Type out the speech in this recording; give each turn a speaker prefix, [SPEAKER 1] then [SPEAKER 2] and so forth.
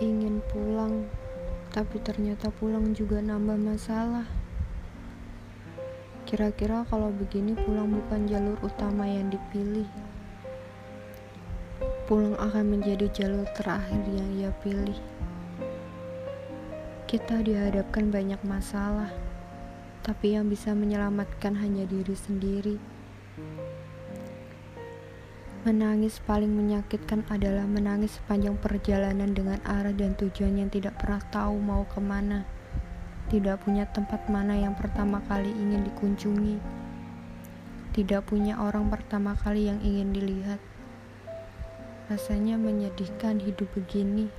[SPEAKER 1] ingin pulang, tapi ternyata pulang juga nambah masalah. Kira-kira kalau begini pulang bukan jalur utama yang dipilih. Pulang akan menjadi jalur terakhir yang ia pilih. Kita dihadapkan banyak masalah, tapi yang bisa menyelamatkan hanya diri sendiri. Menangis paling menyakitkan adalah menangis sepanjang perjalanan dengan arah dan tujuan yang tidak pernah tahu mau ke mana. Tidak punya tempat mana yang pertama kali ingin dikunjungi. Tidak punya orang pertama kali yang ingin dilihat. Rasanya menyedihkan hidup begini.